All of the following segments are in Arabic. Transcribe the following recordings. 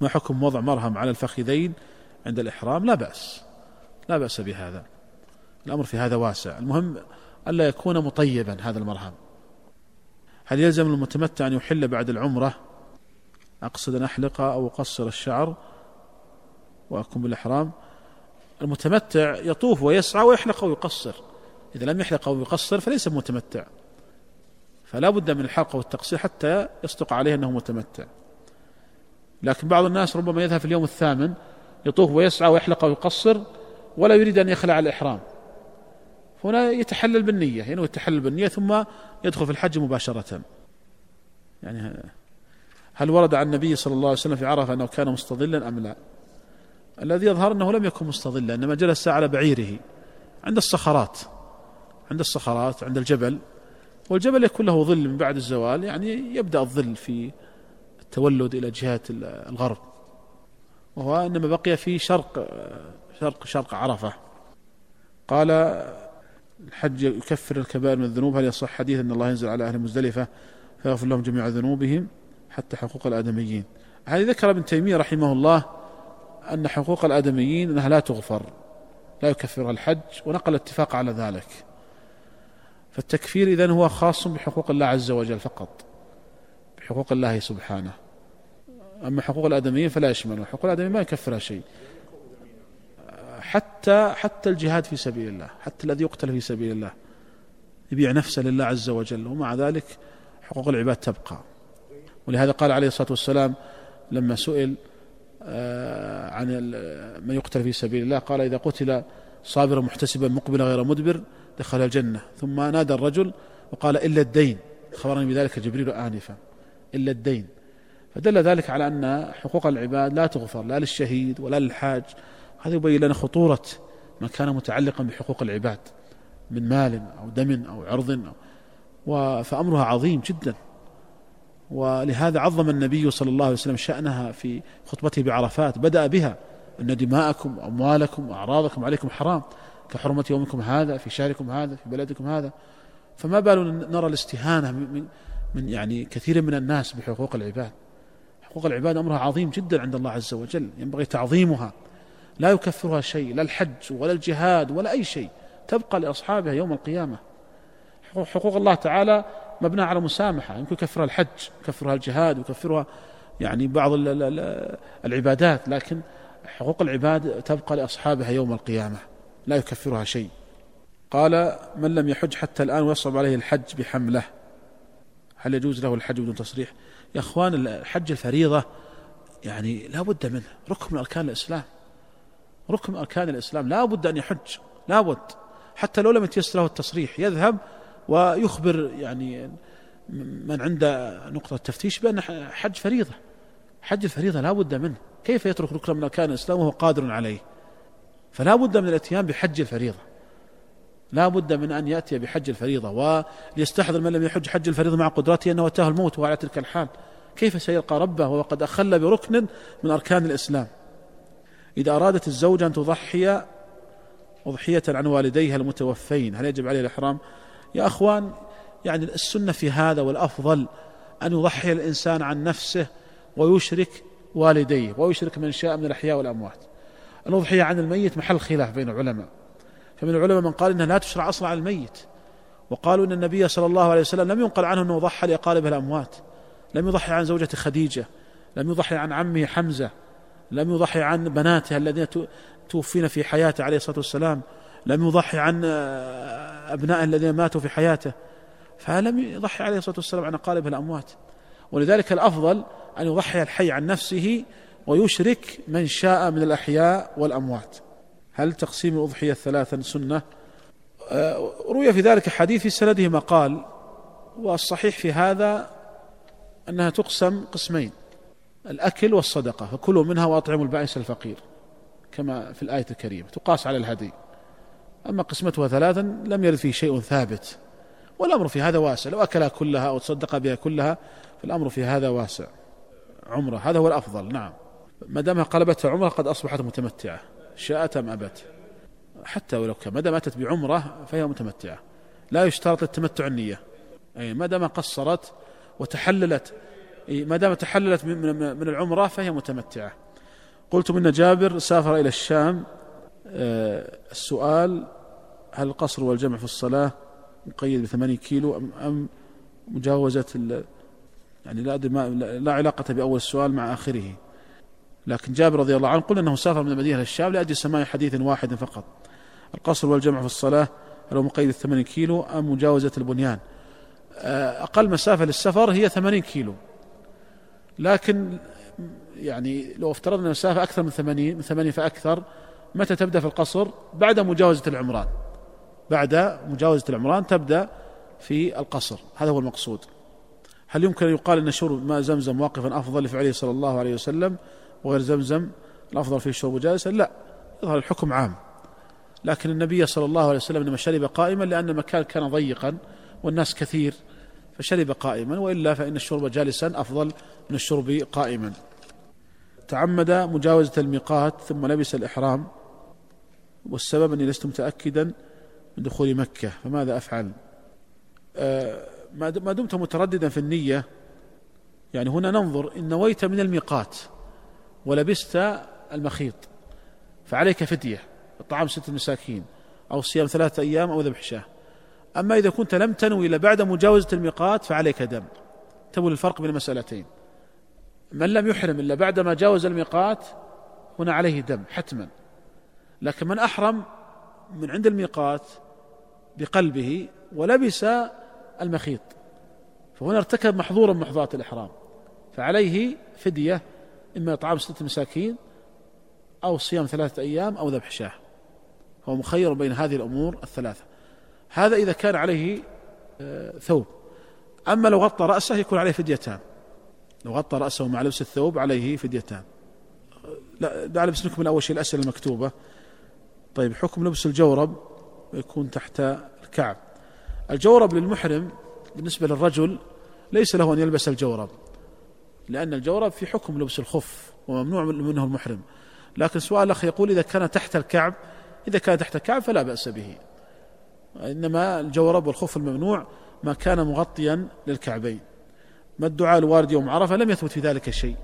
ما حكم وضع مرهم على الفخذين عند الإحرام؟ لا بأس. لا بأس بهذا. الأمر في هذا واسع. المهم ألا يكون مطيبا هذا المرهم. هل يلزم المتمتع أن يحل بعد العمرة؟ أقصد أن أحلق أو أقصر الشعر وأكون بالإحرام. المتمتع يطوف ويسعى ويحلق أو يقصر. إذا لم يحلق أو يقصر فليس متمتع. فلا بد من الحلق والتقصير حتى يصدق عليه أنه متمتع. لكن بعض الناس ربما يذهب في اليوم الثامن يطوف ويسعى ويحلق ويقصر ولا يريد أن يخلع الإحرام. هنا يتحلل بالنية ينوي التحلل بالنية ثم يدخل في الحج مباشرة. يعني هل ورد عن النبي صلى الله عليه وسلم في عرفة أنه كان مستظلا أم لا؟ الذي يظهر أنه لم يكن مستظلا إنما جلس على بعيره عند الصخرات عند الصخرات عند الجبل. والجبل يكون له ظل من بعد الزوال يعني يبدأ الظل في التولد إلى جهة الغرب. وهو إنما بقي في شرق شرق شرق عرفة. قال الحج يكفر الكبائر من الذنوب. هل يصح حديث أن الله ينزل على أهل مزدلفة فيغفر لهم جميع ذنوبهم حتى حقوق الآدميين؟ هذه ذكر ابن تيمية رحمه الله أن حقوق الآدميين أنها لا تغفر لا يكفرها الحج ونقل الاتفاق على ذلك. فالتكفير إذن هو خاص بحقوق الله عز وجل فقط. بحقوق الله سبحانه. أما حقوق الآدميين فلا يشمل حقوق الآدميين ما يكفرها شيء. حتى حتى الجهاد في سبيل الله حتى الذي يقتل في سبيل الله. يبيع نفسه لله عز وجل ومع ذلك حقوق العباد تبقى. ولهذا قال عليه الصلاة والسلام لما سئل آه، عن من يقتل في سبيل الله قال إذا قتل صابرا محتسبا مقبلا غير مدبر دخل الجنة. ثم نادى الرجل وقال إلا الدين. خبرني بذلك جبريل آنفا. إلا الدين. فدل ذلك على أن حقوق العباد لا تغفر لا للشهيد ولا للحاج. هذا يبين لنا خطورة ما كان متعلقا بحقوق العباد من مال أو دم أو عرض أو فأمرها عظيم جدا. ولهذا عظم النبي صلى الله عليه وسلم شأنها في خطبته بعرفات بدأ بها أن دماءكم وأموالكم وأعراضكم عليكم حرام كحرمة يومكم هذا في شهركم هذا في بلدكم هذا. فما بال نرى الاستهانة من, من يعني كثير من الناس بحقوق العباد. حقوق العباد أمرها عظيم جدا عند الله عز وجل. ينبغي تعظيمها. لا يكفرها شيء لا الحج ولا الجهاد ولا أي شيء. تبقى لأصحابها يوم القيامة. حقوق الله تعالى مبنى على مسامحة. يمكن يكفرها الحج يكفرها الجهاد يكفرها يعني بعض العبادات. لكن حقوق العباد تبقى لأصحابها يوم القيامة. لا يكفرها شيء. قال من لم يحج حتى الآن ويصعب عليه الحج بحمله. هل يجوز له الحج بدون تصريح؟ يا أخوان الحج الفريضة يعني لا بد منه. ركن من أركان الإسلام. ركن من أركان الإسلام. لا بد أن يحج. لا بد. حتى لو لم يتيسر له التصريح يذهب ويخبر يعني من عنده نقطة تفتيش بأن حج فريضة. حج الفريضة لا بد منه. كيف يترك ركن من أركان الإسلام وهو قادر عليه؟ فلا بد من الاتيان بحج الفريضة. لا بد من أن يأتي بحج الفريضة وليستحضر من لم يحج حج الفريضة مع قدرته أنه أتاه الموت وهو على تلك الحال. كيف سيلقى ربه وقد أخل بركن من أركان الإسلام؟ إذا أرادت الزوجة أن تضحي أضحية عن والديها المتوفين هل يجب عليه الإحرام؟ يا أخوان يعني السنة في هذا والأفضل أن يضحي الإنسان عن نفسه ويشرك والديه ويشرك من شاء من الأحياء والأموات. الأضحية عن الميت محل خلاف بين العلماء. فمن العلماء من قال إنها لا تشرع أصلا على الميت. وقالوا إن النبي صلى الله عليه وسلم لم ينقل عنه إنه ضحى لاقارب الأموات. لم يضحي عن زوجة خديجة. لم يضحي عن عمه حمزة. لم يضحي عن بناته الذين توفين في حياته عليه الصلاة والسلام. لم يضحي عن آه، أبنائه الذين ماتوا في حياته. فلم يضحي عليه الصلاة والسلام عن أقارب الأموات. ولذلك الأفضل أن يضحي الحي عن نفسه ويشرك من شاء من الأحياء والأموات. هل تقسيم الأضحية ثلاثا سنة؟ آه، روي في ذلك حديث في سنده مقال والصحيح في هذا أنها تقسم قسمين الأكل والصدقة فكلوا منها وأطعموا البائس الفقير كما في الآية الكريمة تقاس على الهدي. أما قسمتها ثلاثا لم يرد فيه شيء ثابت والأمر في هذا واسع. لو أكلها كلها أو تصدق بها كلها فالأمر في هذا واسع. عمرة هذا هو الأفضل نعم. ما دامها قلبتها عمرة قد أصبحت متمتعة. شاءت أم أبت. حتى ولو كان ما دام أتت بعمرة فهي متمتعة. لا يشترط التمتع النية. أي ما دام قصرت وتحللت ما دام تحللت من العمرة فهي متمتعة. قلت إن جابر سافر إلى الشام. آه، السؤال هل القصر والجمع في الصلاة مقيد بثمانين كيلو أم, مجاوزة يعني لا لا علاقة بأول السؤال مع آخره. لكن جابر رضي الله عنه قلنا أنه سافر من المدينة للشام لأجل سماع حديث واحد فقط. القصر والجمع في الصلاة هل هو مقيد الثمانين كيلو أم مجاوزة البنيان. آه، أقل مسافة للسفر هي ثمانين كيلو. لكن يعني لو افترضنا المسافة أكثر من ثمانين من ثمانين فأكثر متى تبدأ في القصر؟ بعد مجاوزة العمران. بعد مجاوزة العمران تبدأ في القصر. هذا هو المقصود. هل يمكن أن يقال أن شرب ماء زمزم واقفا أفضل لفعله صلى الله عليه وسلم؟ وغير زمزم الأفضل فيه الشرب جالسا لا يظهر الحكم عام. لكن النبي صلى الله عليه وسلم انما شرب قائما لأن المكان كان ضيقا والناس كثير فشرب قائما وإلا فإن الشرب جالسا أفضل من الشرب قائما. تعمد مجاوزة الميقات ثم لبس الإحرام والسبب أني لست متأكدا من دخول مكة فماذا أفعل؟ آه، ما دمت مترددا في النية. يعني هنا ننظر إن نويت من الميقات. ولبست المخيط فعليك فدية إطعام ستة مساكين أو صيام ثلاثة أيام أو ذبح شاه أما إذا كنت لم تنوي إلا بعد مجاوزة الميقات فعليك دم. تبول الفرق بين المسألتين. من لم يحرم إلا بعد ما جاوز الميقات هنا عليه دم حتما. لكن من أحرم من عند الميقات بقلبه ولبس المخيط فهنا ارتكب محظورا من محظورات الإحرام فعليه فدية إما إطعام ستة مساكين أو صيام ثلاثة أيام أو ذبح شاة. هو مخير بين هذه الأمور الثلاثة. هذا إذا كان عليه آه، ثوب. أما لو غطى رأسه يكون عليه فديتان. لو غطى رأسه مع لبس الثوب عليه فديتان. لا دع بس من أول شيء الأسئلة المكتوبة. طيب حكم لبس الجورب يكون تحت الكعب. الجورب للمحرم بالنسبة للرجل ليس له أن يلبس الجورب. لأن الجورب في حكم لبس الخف وممنوع منه المحرم. لكن سؤال الأخ يقول إذا كان تحت الكعب إذا كان تحت الكعب فلا بأس به. إنما الجورب والخف الممنوع ما كان مغطيا للكعبين. ما الدعاء الوارد يوم عرفة؟ لم يثبت في ذلك شيء.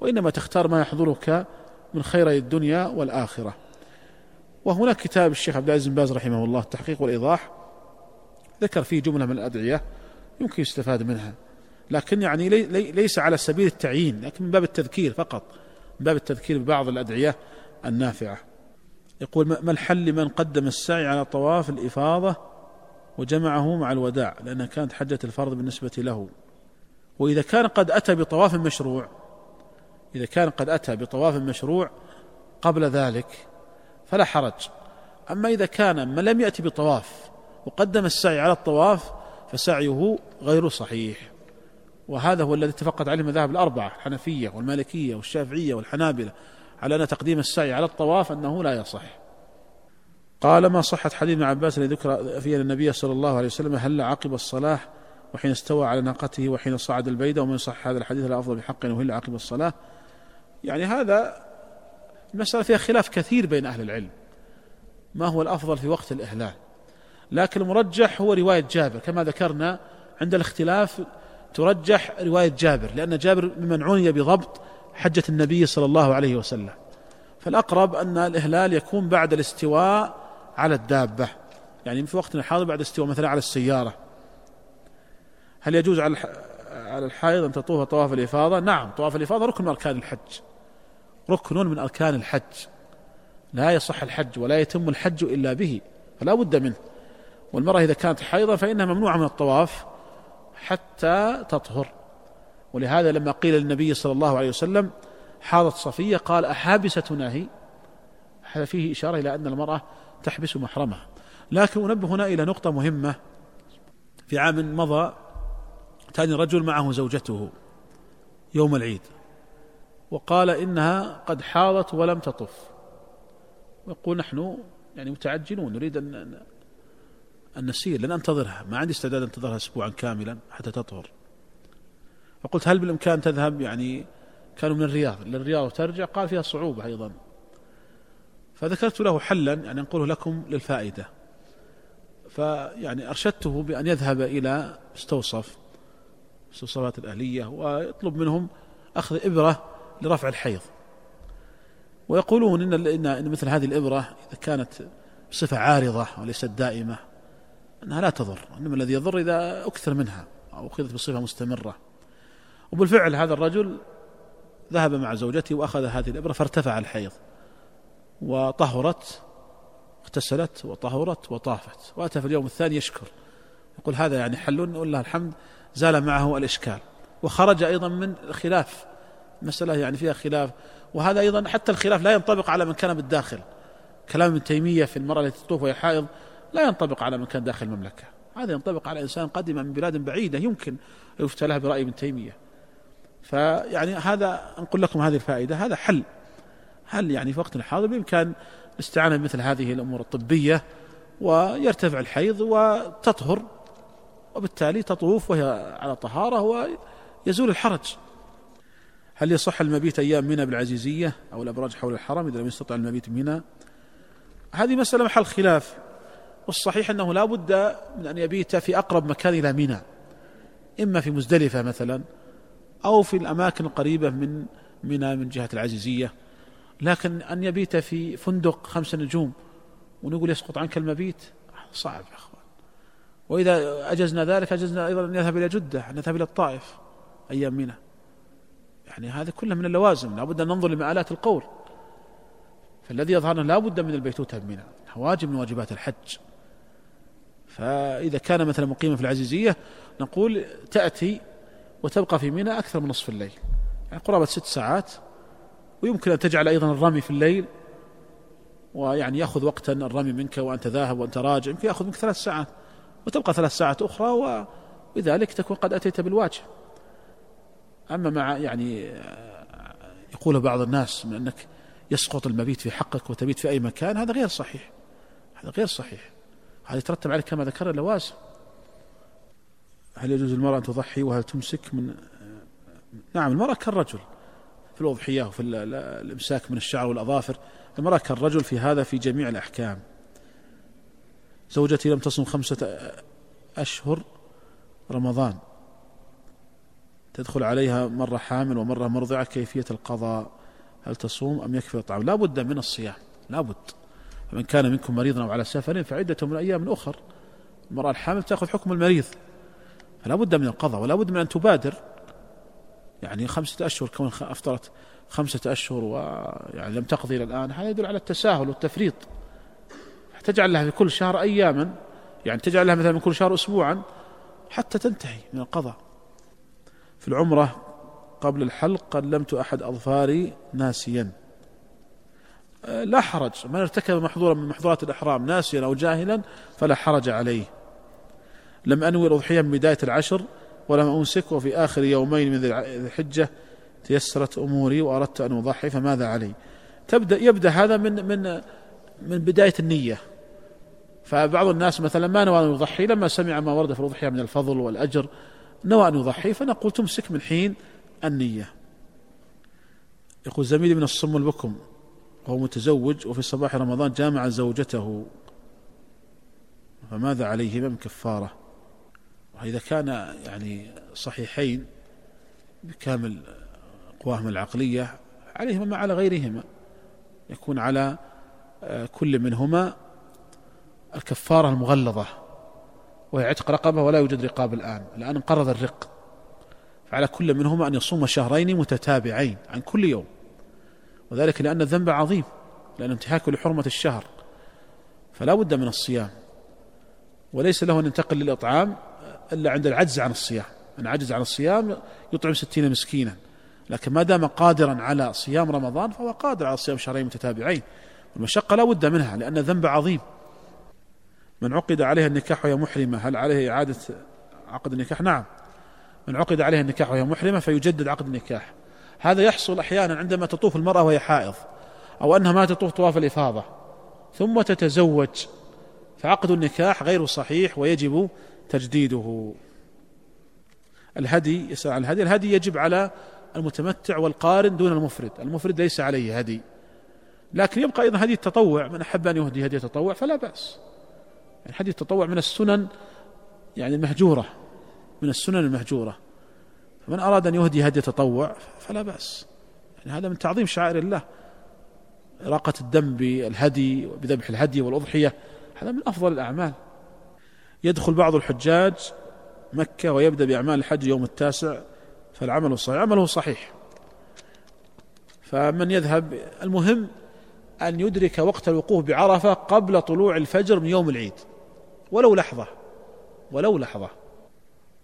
وإنما تختار ما يحضرك من خيري الدنيا والآخرة. وهناك كتاب الشيخ عبد العزيز بن باز رحمه الله التحقيق والإيضاح ذكر فيه جملة من الأدعية يمكن يستفاد منها. لكن يعني ليس على سبيل التعيين لكن من باب التذكير فقط من باب التذكير ببعض الأدعية النافعة. يقول ما الحل لمن قدم السعي على طواف الإفاضة وجمعه مع الوداع؟ لأنها كانت حجة الفرض بالنسبة له. وإذا كان قد أتى بطواف مشروع إذا كان قد أتى بطواف مشروع قبل ذلك فلا حرج. أما إذا كان من لم يأتي بطواف وقدم السعي على الطواف فسعيه غير صحيح. وهذا هو الذي اتفقت عليه المذاهب الأربعة الحنفية والمالكية والشافعية والحنابلة على أن تقديم السعي على الطواف أنه لا يصح. قال ما صحت حديث ابن عباس الذي ذكر فيه النبي صلى الله عليه وسلم هل عقب الصلاة وحين استوى على ناقته وحين صعد البيدة ومن صح هذا الحديث لا أفضل بحق وهل عقب الصلاة؟ يعني هذا المسألة فيها خلاف كثير بين أهل العلم. ما هو الأفضل في وقت الإهلال؟ لكن المرجح هو رواية جابر كما ذكرنا عند الاختلاف ترجح رواية جابر لأن جابر ممن عني بضبط حجة النبي صلى الله عليه وسلم. فالأقرب أن الإهلال يكون بعد الاستواء على الدابة. يعني في وقتنا الحاضر بعد الاستواء مثلا على السيارة. هل يجوز على على الحائض أن تطوف طواف الإفاضة؟ نعم طواف الإفاضة ركن من أركان الحج. ركن من أركان الحج. لا يصح الحج ولا يتم الحج إلا به فلا بد منه. والمرأة إذا كانت حائضة فإنها ممنوعة من الطواف. حتى تطهر. ولهذا لما قيل للنبي صلى الله عليه وسلم حاضت صفية قال أحابستنا هي؟ هذا فيه إشارة إلى أن المرأة تحبس محرمها. لكن أنبه هنا إلى نقطة مهمة. في عام مضى كان رجل معه زوجته يوم العيد وقال إنها قد حاضت ولم تطف. ويقول نحن يعني متعجلون نريد أن أن نسير لن أنتظرها. ما عندي استعداد أنتظرها أسبوعا كاملا حتى تطهر. فقلت هل بالإمكان تذهب؟ يعني كانوا من الرياض. للرياض وترجع قال فيها صعوبة أيضا. فذكرت له حلا يعني أنقله لكم الصلاة الأهلية ويطلب منهم أخذ إبرة لرفع الحيض. ويقولون إن, إن مثل هذه الإبرة إذا كانت بصفة عارضة وليست دائمة أنها لا تضر إنما الذي يضر إذا أكثر منها أو أخذت بصفة مستمرة. وبالفعل هذا الرجل ذهب مع زوجته وأخذ هذه الإبرة فارتفع الحيض وطهرت اغتسلت وطهرت وطافت وأتى في اليوم الثاني يشكر. يقول هذا يعني حل ولله الحمد زال معه الإشكال. وخرج أيضا من الخلاف مسألة يعني فيها خلاف. وهذا أيضا حتى الخلاف لا ينطبق على من كان بالداخل. كلام ابن تيمية في المرأة التي تطوف وهي حائض لا ينطبق على من كان داخل المملكة. هذا ينطبق على إنسان قدم من بلاد بعيدة يمكن يفتى له برأي ابن تيمية. فيعني هذا أنقل لكم هذه الفائدة. هذا حل. هل يعني في وقت الحاضر بإمكان الاستعانة بمثل هذه الأمور الطبية ويرتفع الحيض وتطهر وبالتالي تطوف وهي على طهارة ويزول الحرج. هل يصح المبيت أيام منى بالعزيزية أو الأبراج حول الحرم إذا لم يستطع المبيت منى؟ هذه مسألة محل خلاف. والصحيح أنه لا بد من أن يبيت في أقرب مكان إلى منى إما في مزدلفة مثلا أو في الأماكن القريبة من منى من جهة العزيزية. لكن أن يبيت في فندق خمس نجوم ونقول يسقط عنك المبيت صعب يا أخوان. وإذا أجزنا ذلك أجزنا أيضا أن يذهب إلى جدة أن يذهب إلى الطائف أيام منى. يعني هذا كله من اللوازم لابد أن ننظر لمآلات القول. فالذي يظهر لا بد من البيتوتة بمنى واجب من واجبات الحج. فإذا كان مثلا مقيما في العزيزية نقول تأتي وتبقى في منى أكثر من نصف الليل. يعني قرابة ست ساعات ويمكن أن تجعل أيضا الرمي في الليل ويعني يأخذ وقتا الرمي منك وأنت ذاهب وأنت راجع يمكن يأخذ منك ثلاث ساعات. وتبقى ثلاث ساعات أخرى وبذلك تكون قد أتيت بالواجب. أما مع يعني يقول بعض الناس من أنك يسقط المبيت في حقك وتبيت في أي مكان هذا غير صحيح. هذا غير صحيح. هذا يترتب عليه كما ذكرنا لوازم هل يجوز المرأة أن تضحي وهل تمسك من نعم المرأة كالرجل في الأضحية وفي الإمساك من الشعر والأظافر. المرأة كالرجل في هذا في جميع الأحكام. زوجتي لم تصم خمسة أشهر رمضان. تدخل عليها مرة حامل ومرة مرضعة كيفية القضاء؟ هل تصوم أم يكفي الطعام؟ لا بد من الصيام لا بد. فمن كان منكم مريضا أو على سفر فعدة من أيام أخر. المرأة الحامل تأخذ حكم المريض. فلا بد من القضاء ولا بد من أن تبادر. يعني خمسة أشهر كون أفطرت خمسة أشهر ويعني لم تقضي إلى الآن هذا يدل على التساهل والتفريط. تجعل لها في كل شهر أياما يعني تجعل لها مثلا من كل شهر أسبوعا حتى تنتهي من القضاء. في العمرة قبل الحلق قلمت أحد أظفاري ناسيا. لا حرج. من ارتكب محظورا من محظورات الإحرام ناسيا أو جاهلا فلا حرج عليه. لم أنوي الأضحية من بداية العشر ولم أمسك وفي آخر يومين من ذي الحجة. تيسرت أموري وأردت أن أضحي فماذا علي؟ تبدأ يبدأ هذا من من من بداية النية. فبعض الناس مثلا ما نوى أن يضحي لما سمع ما ورد في الأضحية من الفضل والأجر نوى أن يضحي فنقول تمسك من حين النية. يقول زميلي من الصم البكم وهو متزوج وفي صباح رمضان جامع زوجته. فماذا عليه؟ من كفارة. وإذا كان يعني صحيحين بكامل قواهم العقلية عليهما ما على غيرهما. يكون على آه، كل منهما الكفارة المغلظة وهي عتق رقبة ولا يوجد رقاب الآن. الآن انقرض الرق. فعلى كل منهما أن يصوم شهرين متتابعين عن كل يوم. وذلك لأن الذنب عظيم لأن انتهاك لحرمة الشهر فلا بد من الصيام. وليس له أن ينتقل للإطعام إلا عند العجز عن الصيام. أن عجز عن الصيام يطعم ستين مسكينا. لكن ما دام قادرا على صيام رمضان فهو قادر على صيام شهرين متتابعين. المشقة لا بد منها لأن الذنب عظيم. من عقد عليها النكاح وهي محرمة هل عليه إعادة عقد النكاح؟ نعم. من عقد عليها النكاح وهي محرمة فيجدد عقد النكاح. هذا يحصل أحيانا عندما تطوف المرأة وهي حائض أو أنها ما تطوف طواف الإفاضة. ثم تتزوج. فعقد النكاح غير صحيح ويجب تجديده. الهدي يسأل عن الهدي. الهدي يجب على المتمتع والقارن دون المفرد. المفرد ليس عليه هدي. لكن يبقى أيضا هدي التطوع. من أحب أن يهدي هدي التطوع فلا بأس. يعني هدي التطوع من السنن يعني المهجورة. من السنن المهجورة. فمن أراد أن يهدي هدي تطوع فلا بأس. يعني هذا من تعظيم شعائر الله. إراقة الدم بالهدي بذبح الهدي والأضحية هذا من أفضل الأعمال. يدخل بعض الحجاج مكة ويبدأ بأعمال الحج يوم التاسع فالعمل صحيح. عمله صحيح. فمن يذهب المهم أن يدرك وقت الوقوف بعرفة قبل طلوع الفجر من يوم العيد. ولو لحظة ولو لحظة.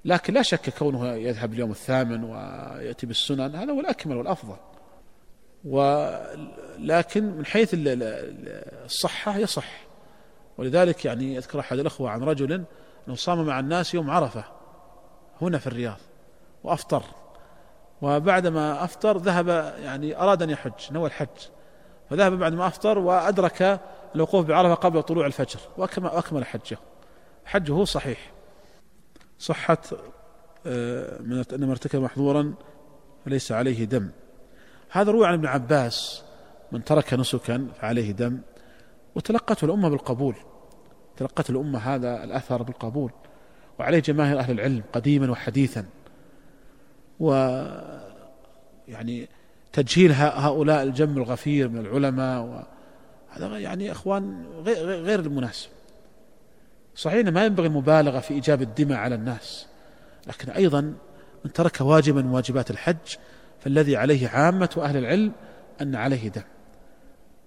لكن لا شك كونه يذهب اليوم الثامن ويأتي بالسنن هذا هو الأكمل والأفضل. ولكن من حيث الصحة يصح. ولذلك يعني يذكر أحد الأخوة عن رجل أنه صام مع الناس يوم عرفة هنا في الرياض وأفطر. وبعدما أفطر ذهب يعني أراد أن يحج نوى الحج. فذهب بعد ما أفطر وأدرك الوقوف بعرفة قبل طلوع الفجر وأكمل حجه. حجه صحيح. صحة آه، من أن ارتكب محظورا فليس عليه دم. هذا روي عن ابن عباس من ترك نسكا فعليه دم وتلقته الأمة بالقبول. تلقته الأمة هذا الأثر بالقبول. وعليه جماهير أهل العلم قديما وحديثا. و يعني تجهيل هؤلاء الجم الغفير من العلماء هذا يعني إخوان غير المناسب صحيح ما ينبغي المبالغة في إيجاب الدماء على الناس لكن أيضا من ترك واجبا من واجبات الحج فالذي عليه عامة أهل العلم أن عليه دم.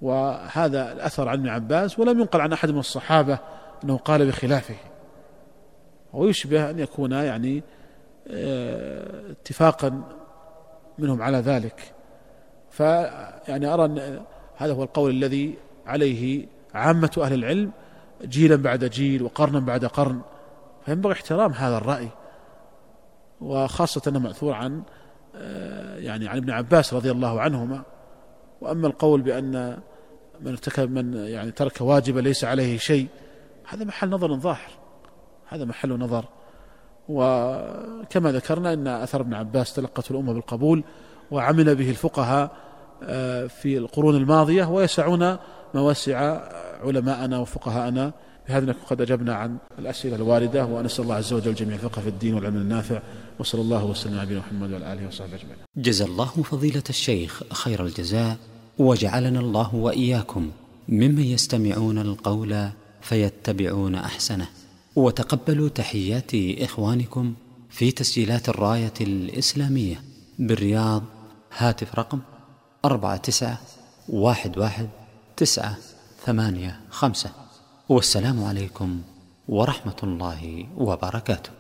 وهذا الأثر عن ابن عباس ولم ينقل عن أحد من الصحابة أنه قال بخلافه. ويشبه أن يكون يعني آه، اتفاقا منهم على ذلك. فيعني أرى أن هذا هو القول الذي عليه عامة أهل العلم جيلا بعد جيل وقرنا بعد قرن. فينبغي احترام هذا الرأي. وخاصة أنه مأثور عن آه، يعني عن ابن عباس رضي الله عنهما. وأما القول بأن من ارتكب من يعني ترك واجبا ليس عليه شيء هذا محل نظر ظاهر. هذا محل نظر. وكما ذكرنا إن أثر ابن عباس تلقته الأمة بالقبول وعمل به الفقهاء آه، في القرون الماضية ويسعون ما وسع علماءنا وفقهاءنا بهذا نكون قد أجبنا عن الأسئلة الواردة ونسأل الله عز وجل جميع الفقه في الدين والعلم النافع وصلى الله وسلم على نبينا محمد وعلى آله وصحبه أجمعين. جزا الله فضيلة الشيخ خير الجزاء وجعلنا الله وإياكم ممن يستمعون القول فيتبعون أحسنه. وتقبلوا تحيات إخوانكم في تسجيلات الراية الإسلامية بالرياض هاتف رقم أربعة تسعة واحد واحد تسعة ثمانية خمسة والسلام عليكم ورحمة الله وبركاته.